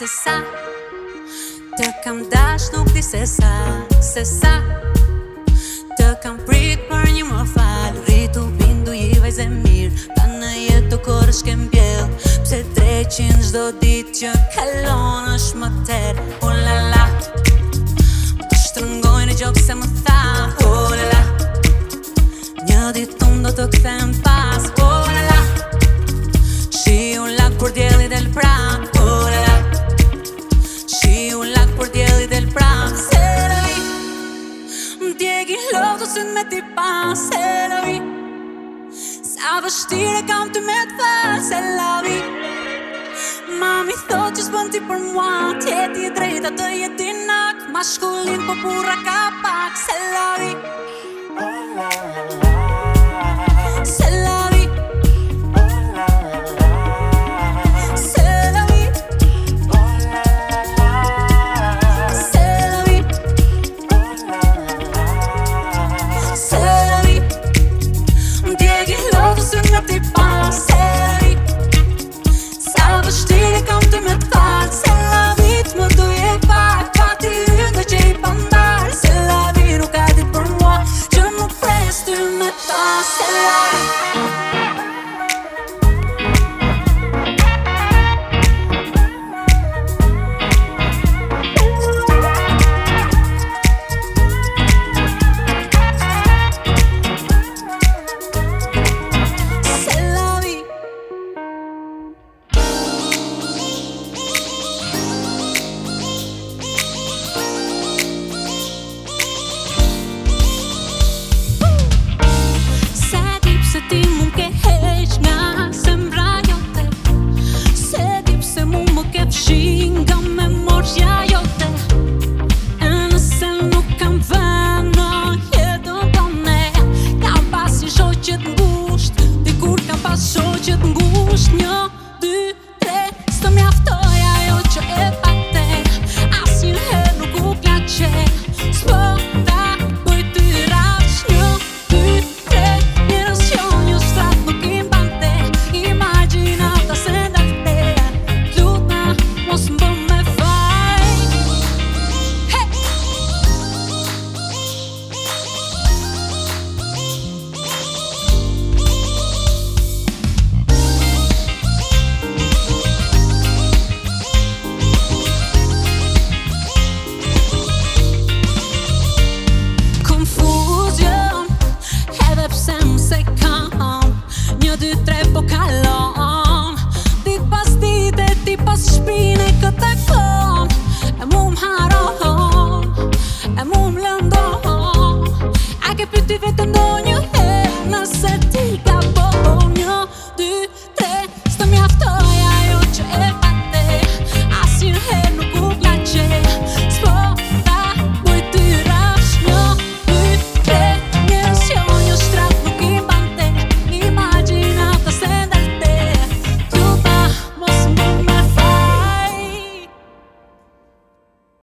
se sa Të kam dash nuk di se sa Se sa Të kam prit për një më falë Rritu bindu i vajzë e mirë Pa në jetë të korë shkem bjellë Pse treqin zdo dit që kalon është më ter Oh la la Më shtrëngoj në gjokë se më tha Oh la la Një dit unë do të këthem pas Oh la la Shiu la kur djeli del prak që në me t'i pas E la Sa vështire kam të me të pas E la Mami thot që s'pon t'i për mua Tjeti e drejta të jetin nak Ma shkullin po pura ka pak E la